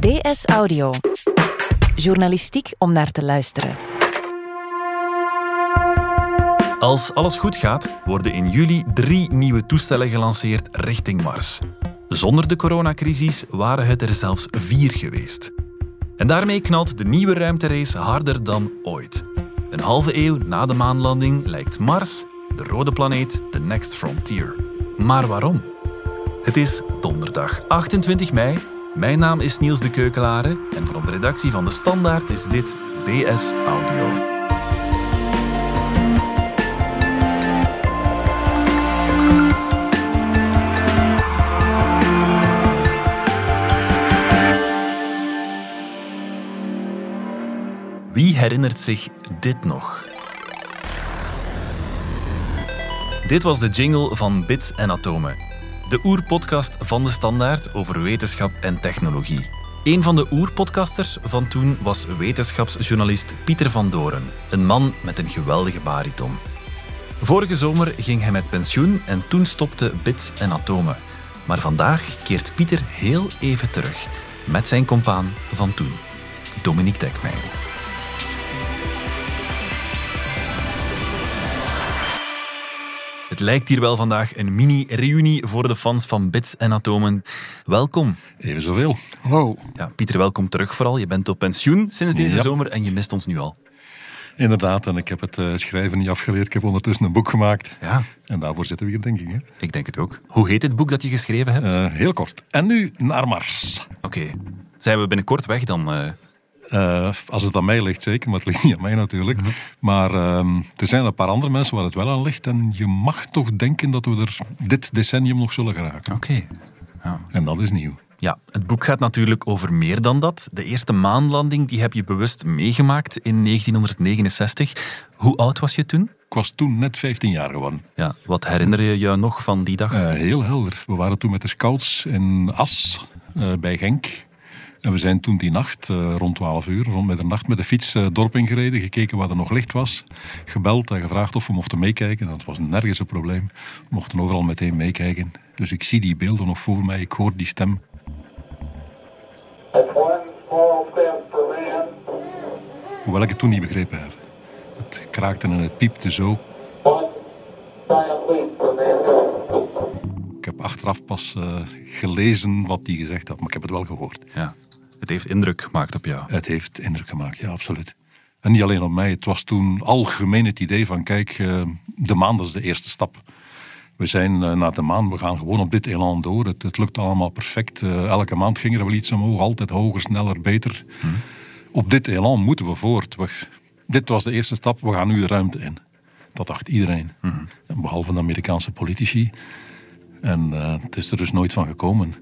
DS Audio. Journalistiek om naar te luisteren. Als alles goed gaat, worden in juli drie nieuwe toestellen gelanceerd richting Mars. Zonder de coronacrisis waren het er zelfs vier geweest. En daarmee knalt de nieuwe ruimterace harder dan ooit. Een halve eeuw na de maanlanding lijkt Mars, de rode planeet, de next frontier. Maar waarom? Het is donderdag 28 mei. Mijn naam is Niels de Keukelare en van de redactie van De Standaard is dit DS Audio. Wie herinnert zich dit nog? Dit was de jingle van Bits en Atomen. De oerpodcast van de Standaard over wetenschap en technologie. Een van de oerpodcasters van toen was wetenschapsjournalist Pieter van Doren. Een man met een geweldige bariton. Vorige zomer ging hij met pensioen en toen stopte Bits en Atomen. Maar vandaag keert Pieter heel even terug met zijn compaan van toen, Dominique Dekmeijer. Het lijkt hier wel vandaag een mini-reunie voor de fans van Bits en Atomen. Welkom. Even zoveel. Hallo. Ja, Pieter, welkom terug vooral. Je bent op pensioen sinds deze Ja. zomer en je mist ons nu al. Inderdaad, en ik heb het eh, schrijven niet afgeleerd. Ik heb ondertussen een boek gemaakt. Ja, En daarvoor zitten we hier, denk ik. Hè? ik denk het ook. Hoe heet het boek dat je geschreven hebt? Eh, heel kort. En nu naar Mars. Oké. Zijn we binnenkort weg dan? eh? Eh, als het aan mij ligt, zeker, maar het ligt niet aan mij natuurlijk. Maar ehm, er zijn een paar andere mensen waar het wel aan ligt. En je mag toch denken dat we er dit decennium nog zullen geraken. Oké. Ja. En dat is nieuw. Ja, het boek gaat natuurlijk over meer dan dat. De eerste maanlanding die heb je bewust meegemaakt in 1969. Hoe oud was je toen? Ik was toen net 15 jaar geworden. Ja, wat herinner je je nog van die dag? Eh, heel helder. We waren toen met de scouts in As eh, bij Genk. En we zijn toen die nacht, eh, rond 12 uur, rond middernacht, met de fiets eh, het dorp ingereden. Gekeken waar er nog licht was. Gebeld en gevraagd of we mochten meekijken. Dat was nergens een probleem. We mochten overal meteen meekijken. Dus ik zie die beelden nog voor mij. Ik hoor die stem. Hoewel ik het toen niet begrepen heb. Het kraakte en het piepte zo. Ik heb achteraf pas eh, gelezen wat hij gezegd had. Maar ik heb het wel gehoord. Ja, het heeft indruk gemaakt op jou. Het heeft indruk gemaakt, ja, absoluut. En niet alleen op mij, het was toen algemeen het idee van, kijk, eh, de maan dat is de eerste stap. We zijn eh, naar de maan, we gaan gewoon op dit elan door. Het, het lukt allemaal perfect. Eh, elke maand ging er wel iets omhoog, altijd hoger, sneller, beter. Op dit elan moeten we voort. We, dit was de eerste stap, we gaan nu de ruimte in. Dat dacht iedereen. En Behalve de Amerikaanse politici. En het is er dus nooit van gekomen.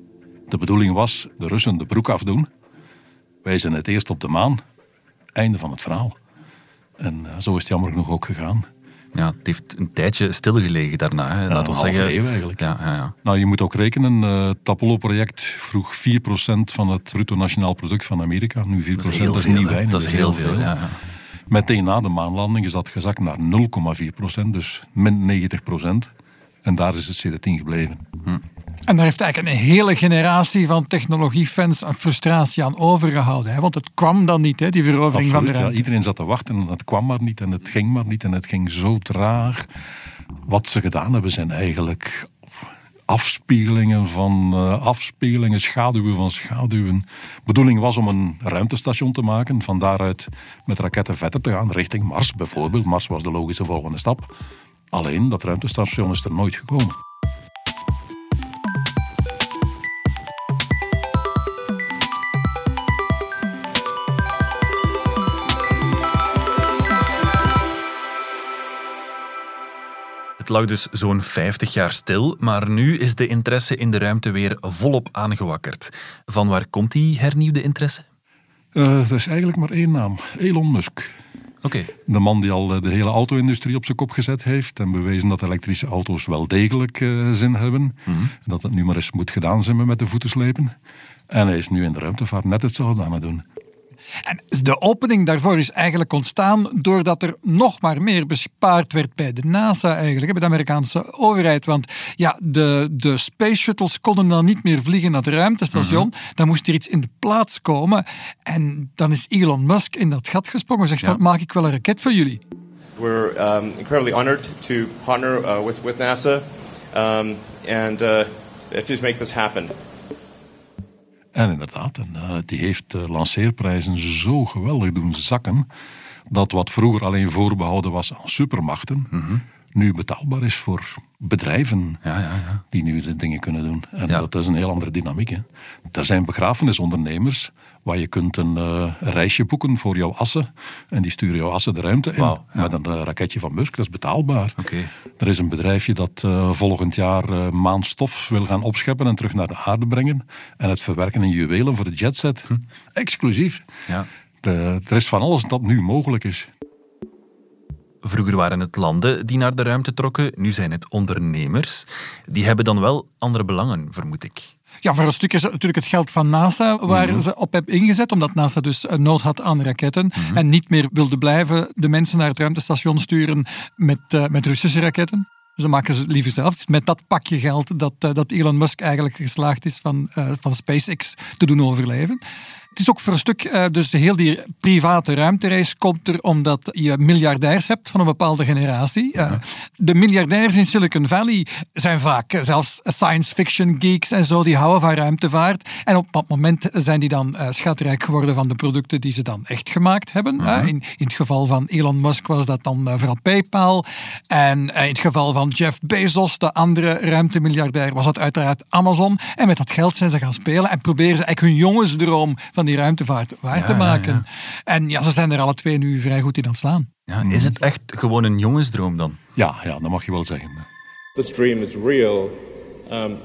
De bedoeling was de Russen de broek afdoen. Wij zijn het eerst op de maan. Einde van het verhaal. En eh, zo is het jammer genoeg ook gegaan. Ja, het heeft een tijdje stilgelegen daarna. Hè. Laat een ons zeggen. eeuw eigenlijk. Ja, ja, ja. Nou, je moet ook rekenen, eh, het Apollo-project vroeg 4% van het bruto nationaal product van Amerika. Nu 4% Dat is heel dat is veel. niet hè. weinig. Dat is heel veel. Ja, ja. Meteen na de maanlanding is dat gezakt naar 0,4%, dus min 90%. En daar is het sindsdien gebleven. En daar heeft eigenlijk een hele generatie van technologiefans een frustratie aan overgehouden. Hè? Want het kwam dan niet, hè, die verovering van de ja. ruimte. Iedereen zat te wachten en het kwam maar niet en het ging maar niet en het ging zo traag. Wat ze gedaan hebben zijn eigenlijk afspiegelingen van eh, afspiegelingen, schaduwen van schaduwen. De bedoeling was om een ruimtestation te maken, van daaruit met raketten verder te gaan, richting Mars bijvoorbeeld. Mars was de logische volgende stap. Alleen, dat ruimtestation is er nooit gekomen. Het lag dus zo'n 50 jaar stil, maar nu is de interesse in de ruimte weer volop aangewakkerd. Van waar komt die hernieuwde interesse? Eh, er is eigenlijk maar één naam, Elon Musk. Oké, De man die al eh, de hele auto-industrie op zijn kop gezet heeft en bewezen dat elektrische auto's wel degelijk eh, zin hebben. En dat het nu maar eens moet gedaan zijn met de voeten slepen. En hij is nu in de ruimtevaart net hetzelfde aan het doen. En de opening daarvoor is eigenlijk ontstaan doordat er nog maar meer bespaard werd bij de NASA eigenlijk, bij de Amerikaanse overheid. Want ja, de, de space shuttles konden dan niet meer vliegen naar het ruimtestation. Dan moest er iets in de plaats komen. En dan is Elon Musk in dat gat gesprongen en zegt van, maak ik wel een raket voor jullie. We're um, incredibly honored to partner uh, with, with NASA um, and uh, to make this happen. En inderdaad, en, uh, die heeft lanceerprijzen zo geweldig doen zakken dat wat vroeger alleen voorbehouden was aan supermachten, -hmm. Nu betaalbaar is voor bedrijven ja, ja, ja. die nu de dingen kunnen doen. En dat is een heel andere dynamiek. Hè. Er zijn begrafenisondernemers waar je kunt een uh, reisje boeken voor jouw assen en die sturen jouw assen de ruimte in met een uh, raketje van Musk. Dat is betaalbaar. Er is een bedrijfje dat uh, volgend jaar maanstof wil gaan opscheppen en terug naar de aarde brengen en het verwerken in juwelen voor de jetset. Hm. Exclusief. Ja. De, er is van alles dat nu mogelijk is. Vroeger waren het landen die naar de ruimte trokken, nu zijn het ondernemers. Die hebben dan wel andere belangen, vermoed ik. Ja, voor een stuk is het natuurlijk het geld van NASA waar Mhm. mm ze op hebben ingezet, omdat NASA dus nood had aan raketten mm -hmm. en niet meer wilde blijven de mensen naar het ruimtestation sturen met, uh, met Russische raketten. Dus dan maken ze het liever zelf. Met dat pakje geld dat, uh, dat Elon Musk eigenlijk geslaagd is van, uh, van SpaceX te doen overleven. Het is ook voor een stuk, uh, dus de heel die private ruimtereis komt er omdat je miljardairs hebt van een bepaalde generatie. Uh, de miljardairs in Silicon Valley zijn vaak uh, zelfs science fiction geeks en zo, die houden van ruimtevaart. En op dat moment zijn die dan schatrijk geworden van de producten die ze dan echt gemaakt hebben. in, in het geval van Elon Musk was dat dan vooral PayPal. En in het geval van Jeff Bezos, de andere ruimtemiljardair, was dat uiteraard Amazon. En met dat geld zijn ze gaan spelen en proberen ze eigenlijk hun jongensdroom van die ruimtevaart waar ja, te maken. Ja, ja. En ja, ze zijn er alle twee nu vrij goed in aan het slaan. Ja, is het echt gewoon een jongensdroom dan? Ja, ja dat mag je wel zeggen. This dream is real. Um,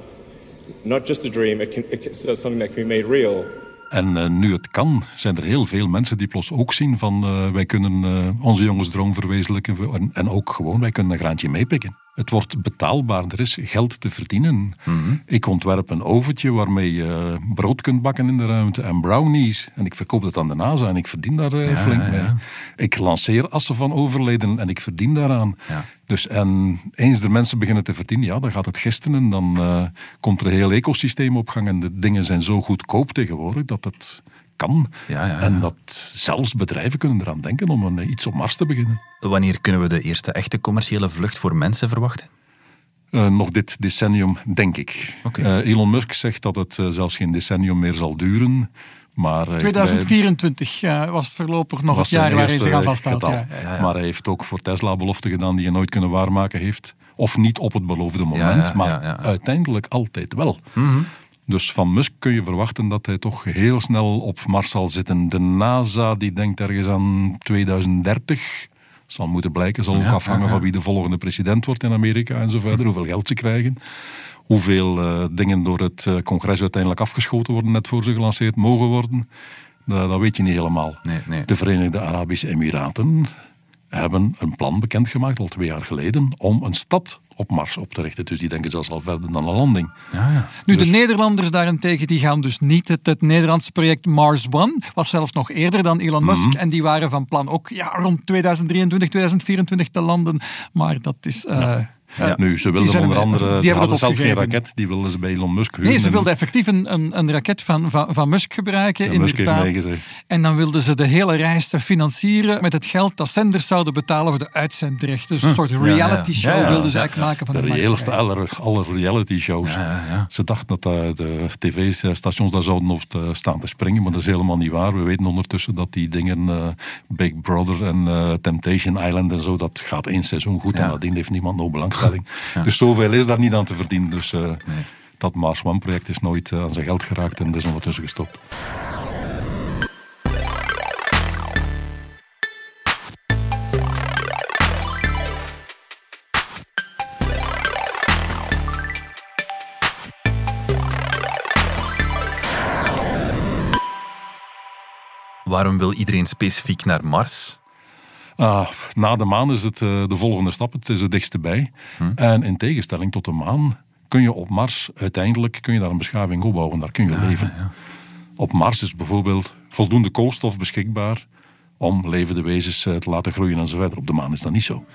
not just a dream, it can, it's something that can be made real. En uh, nu het kan, zijn er heel veel mensen die plots ook zien van uh, wij kunnen uh, onze jongensdroom verwezenlijken en, en, ook gewoon wij kunnen een graantje meepikken. Het wordt betaalbaar, er is geld te verdienen. Mm -hmm. Ik ontwerp een oventje waarmee je brood kunt bakken in de ruimte en brownies. En ik verkoop het aan de NASA en ik verdien daar ja, flink mee. Ja. Ik lanceer assen van overleden en ik verdien daaraan. Dus en eens de mensen beginnen te verdienen, ja, dan gaat het gisten en dan uh, komt er een heel ecosysteem op gang. En de dingen zijn zo goedkoop tegenwoordig dat het kan. Ja, ja, ja. En dat zelfs bedrijven kunnen eraan denken om een, iets op Mars te beginnen. Wanneer kunnen we de eerste echte commerciële vlucht voor mensen verwachten? Uh, nog dit decennium, denk ik. Okay. Uh, Elon Musk zegt dat het uh, zelfs geen decennium meer zal duren. Maar 2024 bij, was voorlopig nog het jaar waarin ze gaan vasthoudt. Ja, ja, ja. Maar hij heeft ook voor Tesla beloften gedaan die hij nooit kunnen waarmaken heeft. Of niet op het beloofde moment, maar uiteindelijk altijd wel. Mm -hmm. Dus van Musk kun je verwachten dat hij toch heel snel op Mars zal zitten. De NASA die denkt ergens aan 2030. Zal moeten blijken, zal ook ja, afhangen ja, ja. van wie de volgende president wordt in Amerika en zo verder. Hoeveel geld ze krijgen. Hoeveel uh, dingen door het uh, congres uiteindelijk afgeschoten worden, net voor ze gelanceerd mogen worden. Dat, dat weet je niet helemaal. Nee, nee. De Verenigde Arabische Emiraten hebben een plan bekendgemaakt al twee jaar geleden om een stad op Mars op te richten. Dus die denken zelfs al verder dan een landing. Ja, ja. Nu, Dus- de Nederlanders daarentegen die gaan dus niet. Het, het Nederlandse project Mars One was zelfs nog eerder dan Elon Musk. Mhm. En die waren van plan ook ja, rond 2023, 2024 te landen. Maar dat is... uh, Ja. Nu, ze wilden onder er- andere, die hadden zelf geen raket, die wilden ze bij Elon Musk huren. Nee, ze En wilden effectief een, een, een raket van, van, van Musk gebruiken. Ja, Musk heeft inderdaad. meegezegd. En dan wilden ze de hele reis financieren met het geld dat zenders zouden betalen voor de uitzendrechten. Dus een soort reality show Ja, wilden ze eigenlijk maken van de de, reëelste aller, aller reality shows. Ze dachten dat eh, de tv-stations daar zouden op te staan te springen, maar dat is helemaal niet waar. We weten ondertussen dat die dingen, eh, Big Brother en eh, Temptation Island en zo, dat gaat één seizoen goed en nadien heeft niemand nog Dus zoveel is daar niet aan te verdienen. Dus eh, dat Mars One-project is nooit eh, aan zijn geld geraakt en is ondertussen gestopt. Waarom wil iedereen specifiek naar Mars? Ah, na de maan is het eh, de volgende stap. Het is het dichtste bij. En in tegenstelling tot de maan kun je op Mars uiteindelijk kun je daar een beschaving opbouwen. Daar kun je leven. Op Mars is bijvoorbeeld voldoende koolstof beschikbaar om levende wezens eh, te laten groeien en zo verder. Op de maan is dat niet zo.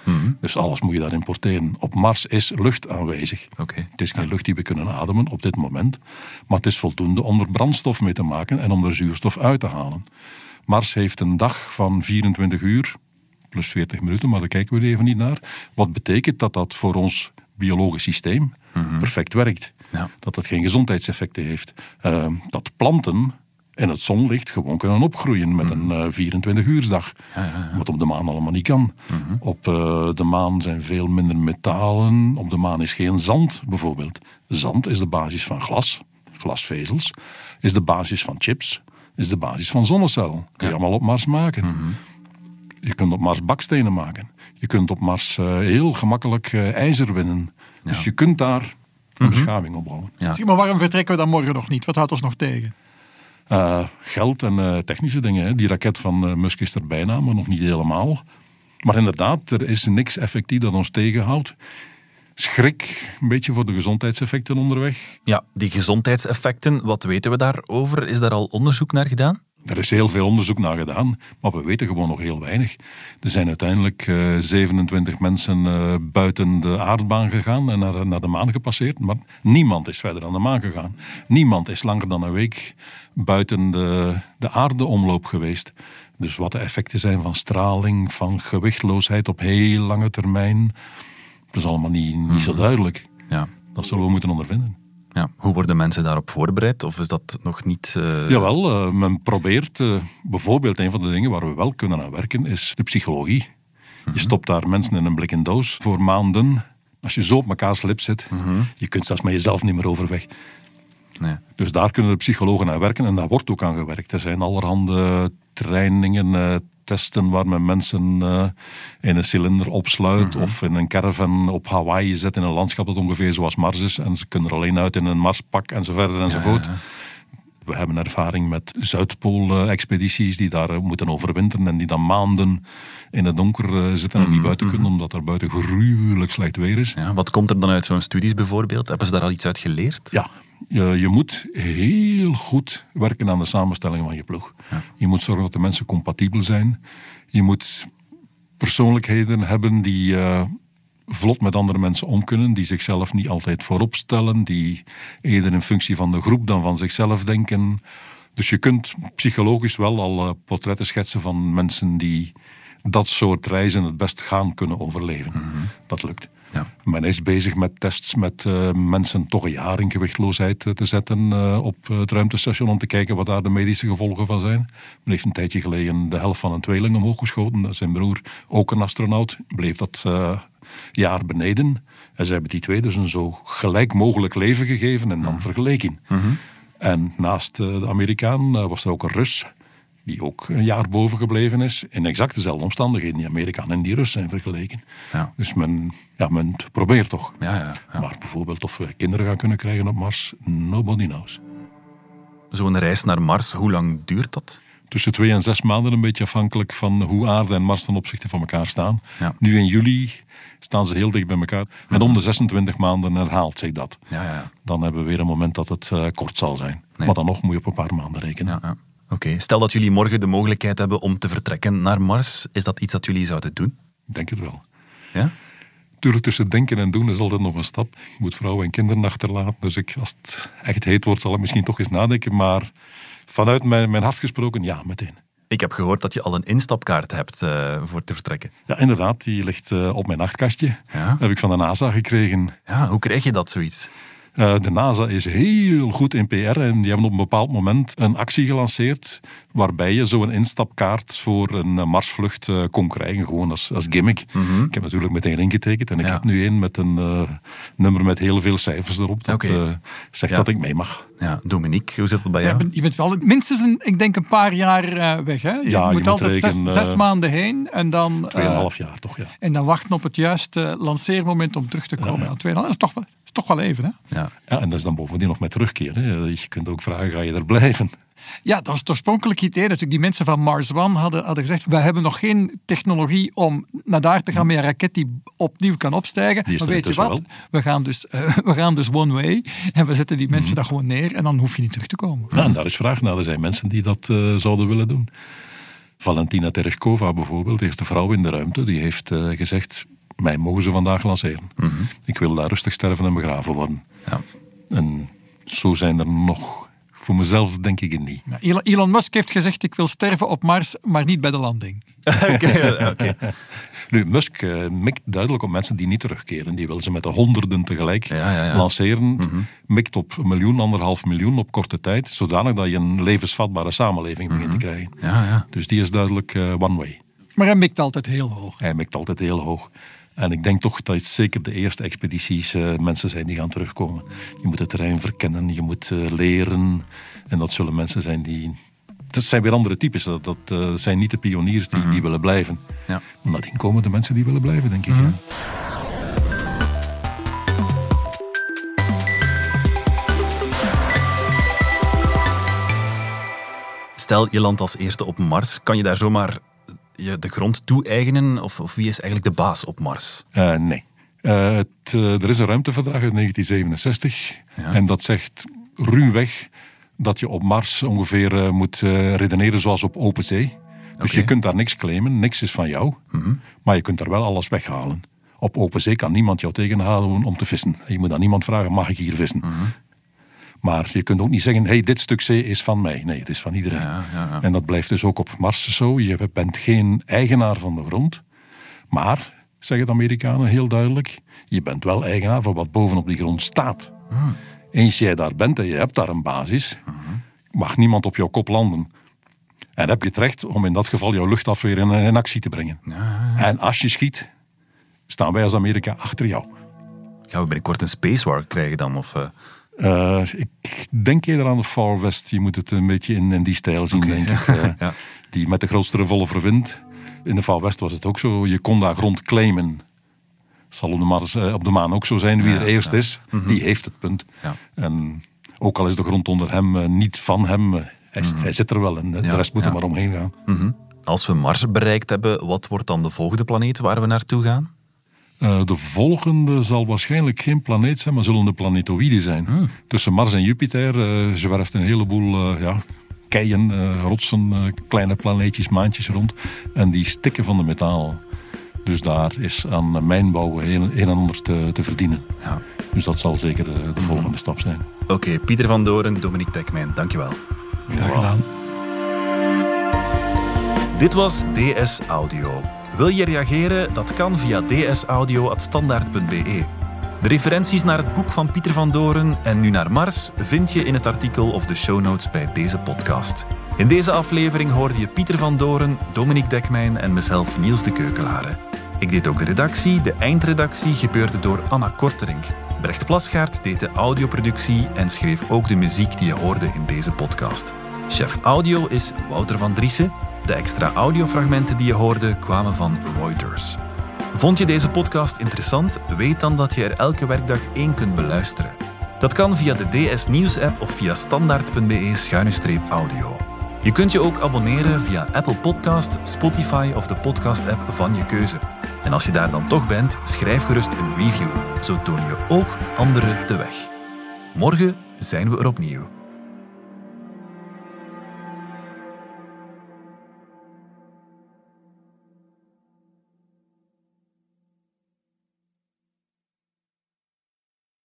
Dus alles moet je daar importeren. Op Mars is lucht aanwezig. Het is geen lucht die we kunnen ademen op dit moment, maar het is voldoende om er brandstof mee te maken en om er zuurstof uit te halen. Mars heeft een dag van 24 uur, plus 40 minuten, maar daar kijken we even niet naar. Wat betekent dat dat voor ons biologisch systeem perfect werkt. Ja. Dat dat geen gezondheidseffecten heeft. Eh, dat planten in het zonlicht gewoon kunnen opgroeien met een eh 24-uursdag. Wat op de maan allemaal niet kan. Op eh, de maan zijn veel minder metalen. Op de maan is geen zand bijvoorbeeld. Zand is de basis van glas, glasvezels. Is de basis van chips. Is de basis van zonnecel. Kun je allemaal op Mars maken. Je kunt op Mars bakstenen maken. Je kunt op Mars eh, heel gemakkelijk eh, ijzer winnen. Dus je kunt daar een beschaving opbouwen. Ja. Zeg maar waarom vertrekken we dan morgen nog niet? Wat houdt ons nog tegen? Eh, geld en eh, technische dingen. Hè. Die raket van eh, Musk is er bijna, maar nog niet helemaal. Maar inderdaad, er is niks effectief dat ons tegenhoudt. Schrik een beetje voor de gezondheidseffecten onderweg. ja, die gezondheidseffecten, wat weten we daarover? Is daar al onderzoek naar gedaan? Er is heel veel onderzoek naar gedaan, maar we weten gewoon nog heel weinig. Er zijn uiteindelijk eh, 27 mensen eh, buiten de aardbaan gegaan en naar, naar de maan gepasseerd. Maar niemand is verder aan de maan gegaan. Niemand is langer dan een week buiten de, de aardeomloop geweest. Dus wat de effecten zijn van straling, van gewichtloosheid op heel lange termijn, dat is allemaal niet, niet zo duidelijk. Ja. Dat zullen we moeten ondervinden. Ja. Hoe worden mensen daarop voorbereid? Of is dat nog niet... eh, Jawel, eh, men probeert eh, bijvoorbeeld een van de dingen waar we wel kunnen aan werken is de psychologie. Je stopt daar mensen in een blik en doos voor maanden. Als je zo op mekaars lip zit, je kunt zelfs met jezelf niet meer overweg. Nee. Dus daar kunnen de psychologen aan werken en daar wordt ook aan gewerkt. Er zijn allerhande trainingen, testen waar men mensen eh, in een cilinder opsluit of in een caravan op Hawaii zet in een landschap dat ongeveer zoals Mars is. En ze kunnen er alleen uit in een Marspak enzovoort enzovoort. We hebben ervaring met Zuidpool-expedities die daar eh, moeten overwinteren en die dan maanden in het donker eh, zitten en niet buiten kunnen omdat er buiten gruwelijk slecht weer is. Ja, wat komt er dan uit zo'n studies bijvoorbeeld? Hebben ze daar al iets uit geleerd? Ja, je, je moet heel goed werken aan de samenstelling van je ploeg. Je moet zorgen dat de mensen compatibel zijn. Je moet persoonlijkheden hebben die eh, vlot met andere mensen om kunnen, die zichzelf niet altijd voorop stellen, die eerder in functie van de groep dan van zichzelf denken. Dus je kunt psychologisch wel al eh, portretten schetsen van mensen die dat soort reizen het best gaan kunnen overleven. Dat lukt. Ja. Men is bezig met tests met eh, mensen toch een jaar in gewichtloosheid eh, te zetten op het ruimtestation om te kijken wat daar de medische gevolgen van zijn. Men heeft een tijdje geleden de helft van een tweeling omhoog geschoten. Dat is Zijn broer, ook een astronaut, bleef dat jaar beneden. En ze hebben die twee dus een zo gelijk mogelijk leven gegeven en dan vergeleken. En naast eh, de Amerikaan eh, was er ook een Rus die ook een jaar boven gebleven is, in exact dezelfde omstandigheden. Die Amerikaan en die Rus zijn vergeleken. Ja. Dus men, ja, men probeert toch. Ja, ja, ja. Maar bijvoorbeeld of we kinderen gaan kunnen krijgen op Mars, nobody knows. Zo'n reis naar Mars, hoe lang duurt dat? Tussen twee en zes maanden, een beetje afhankelijk van hoe aarde en Mars ten opzichte van elkaar staan. Ja. Nu in juli staan ze heel dicht bij elkaar. En om de 26 maanden herhaalt zich dat. Ja, ja. Dan hebben we weer een moment dat het eh, kort zal zijn. Nee. Maar dan nog moet je op een paar maanden rekenen. ja, ja. Oké, stel dat jullie morgen de mogelijkheid hebben om te vertrekken naar Mars. Is dat iets dat jullie zouden doen? Ik denk het wel. Ja? Natuurlijk, tussen denken en doen is altijd nog een stap. Je moet vrouwen en kinderen achterlaten. Dus ik, als het echt heet wordt, zal ik misschien toch eens nadenken. Maar vanuit mijn, mijn hart gesproken, ja, meteen. Ik heb gehoord dat je al een instapkaart hebt eh, voor te vertrekken. Ja, inderdaad, die ligt eh, op mijn nachtkastje. Ja? Heb ik van de NASA gekregen. Ja, hoe krijg je dat zoiets? Eh, de NASA is heel goed in PR en die hebben op een bepaald moment een actie gelanceerd waarbij je zo'n instapkaart voor een eh, Marsvlucht eh, kon krijgen, gewoon als, als gimmick. Ik heb natuurlijk meteen ingetekend en ik Ja. heb nu een met een eh, nummer met heel veel cijfers erop dat eh, zegt Ja. dat ik mee mag. Ja, Dominique, hoe zit het bij Je jou? bent, je bent wel minstens een, ik denk een paar jaar eh, weg. Hè? Je Ja, je moet moet altijd zes, rekenen, zes maanden heen en dan, eh, Tweeënhalf jaar toch, ja. en dan wachten op het juiste lanceermoment om terug te komen. Ja, tweeënhalf- dat is toch, wel- is toch wel even. Hè? Ja. Ja, en dat is dan bovendien nog met terugkeer. Hè. Je kunt ook vragen, ga je er blijven? Ja, dat was het oorspronkelijke idee. Natuurlijk, die mensen van Mars One hadden, hadden gezegd: we hebben nog geen technologie om naar daar te gaan met een raket die opnieuw kan opstijgen. Maar weet je wat? We gaan, dus, eh, we gaan dus one way en we zetten die Mhm. mensen daar gewoon neer en dan hoef je niet terug te komen. Ja, en daar is vraag naar. Er zijn mensen die dat eh, zouden willen doen. Valentina Tereshkova bijvoorbeeld, de eerste vrouw in de ruimte, die heeft eh, gezegd: Mij mogen ze vandaag lanceren. Ik wil daar rustig sterven en begraven worden. Ja. En zo zijn er nog. Voor mezelf denk ik het niet. Ja, Elon, Musk heeft gezegd: ik wil sterven op Mars, maar niet bij de landing. Oké, oké. Nu, Musk eh, mikt duidelijk op mensen die niet terugkeren. Die wil ze met de honderden tegelijk Ja, ja, ja. lanceren. Mikt op een miljoen, anderhalf miljoen op korte tijd. Zodanig dat je een levensvatbare samenleving begint te krijgen. Ja, ja. Dus die is duidelijk eh, one way. Maar hij mikt altijd heel hoog. Hij mikt altijd heel hoog. En ik denk toch dat het zeker de eerste expedities eh, mensen zijn die gaan terugkomen. Je moet het terrein verkennen, je moet eh, leren. En dat zullen mensen zijn die... Dat zijn weer andere types. Dat, dat eh, zijn niet de pioniers die, die willen blijven. Ja. Maar nadien komen de mensen die willen blijven, denk ik. ja. Stel, je landt als eerste op Mars. Kan je daar zomaar je de grond toe-eigenen? Of, of wie is eigenlijk de baas op Mars? Eh, nee. Eh, het, eh, er is een ruimteverdrag uit 1967. Ja. En dat zegt ruwweg dat je op Mars ongeveer moet redeneren zoals op open zee. Dus je kunt daar niks claimen, niks is van jou. Maar je kunt daar wel alles weghalen. Op open zee kan niemand jou tegenhouden om te vissen. Je moet aan niemand vragen, mag ik hier vissen? Maar je kunt ook niet zeggen, hey, dit stuk zee is van mij. Nee, het is van iedereen. Ja, ja, ja. En dat blijft dus ook op Mars zo. Je bent geen eigenaar van de grond. Maar, zeggen de Amerikanen heel duidelijk, je bent wel eigenaar van wat bovenop die grond staat. Eens jij daar bent en je hebt daar een basis, mag niemand op jouw kop landen. En heb je het recht om in dat geval jouw luchtafweer in, in actie te brengen. En als je schiet, staan wij als Amerika achter jou. Gaan we binnenkort een spacewalk krijgen dan? Of, eh, Eh, ik denk eerder aan de Far West. Je moet het een beetje in, in die stijl zien, denk ik. Eh, Ja. Die met de grootste revolver wint. In de Far West was het ook zo. Je kon daar grond claimen. Zal op de, Mars, eh, op de maan ook zo zijn. Wie er eerst is, die heeft het punt. Ja. En ook al is de grond onder hem niet van hem, eh, hij, hij zit er wel en de rest moet er maar omheen gaan. mhm. Als we Mars bereikt hebben, wat wordt dan de volgende planeet waar we naartoe gaan? Eh, de volgende zal waarschijnlijk geen planeet zijn, maar zullen de planetoïden zijn. Hmm. Tussen Mars en Jupiter eh, zwerft een heleboel eh, ja, keien, eh, rotsen, eh, kleine planeetjes, maantjes rond. En die stikken van de metaal. Dus daar is aan mijnbouw heel, een en ander te, te verdienen. Ja. Dus dat zal zeker de volgende stap zijn. Oké, Pieter van Doren, Dominique Tekmijn, dankjewel. Graag gedaan. Dit was DS Audio. Wil je reageren? Dat kan via dsaudio.standaard.be. De referenties naar het boek van Pieter van Doren en Nu naar Mars vind je in het artikel of de show notes bij deze podcast. In deze aflevering hoorde je Pieter van Doren, Dominique Dekmijn en mezelf Niels de Keukelare. Ik deed ook de redactie, de eindredactie gebeurde door Anna Korterink. Brecht Plasgaard deed de audioproductie en schreef ook de muziek die je hoorde in deze podcast. Chef audio is Wouter van Driessen. De extra audiofragmenten die je hoorde kwamen van Reuters. Vond je deze podcast interessant? Weet dan dat je er elke werkdag één kunt beluisteren. Dat kan via de DS Nieuws app of via standaard.be-audio. Je kunt je ook abonneren via Apple Podcast, Spotify of de podcast-app van je keuze. En als je daar dan toch bent, schrijf gerust een review. Zo toon je ook anderen de weg. Morgen zijn we er opnieuw.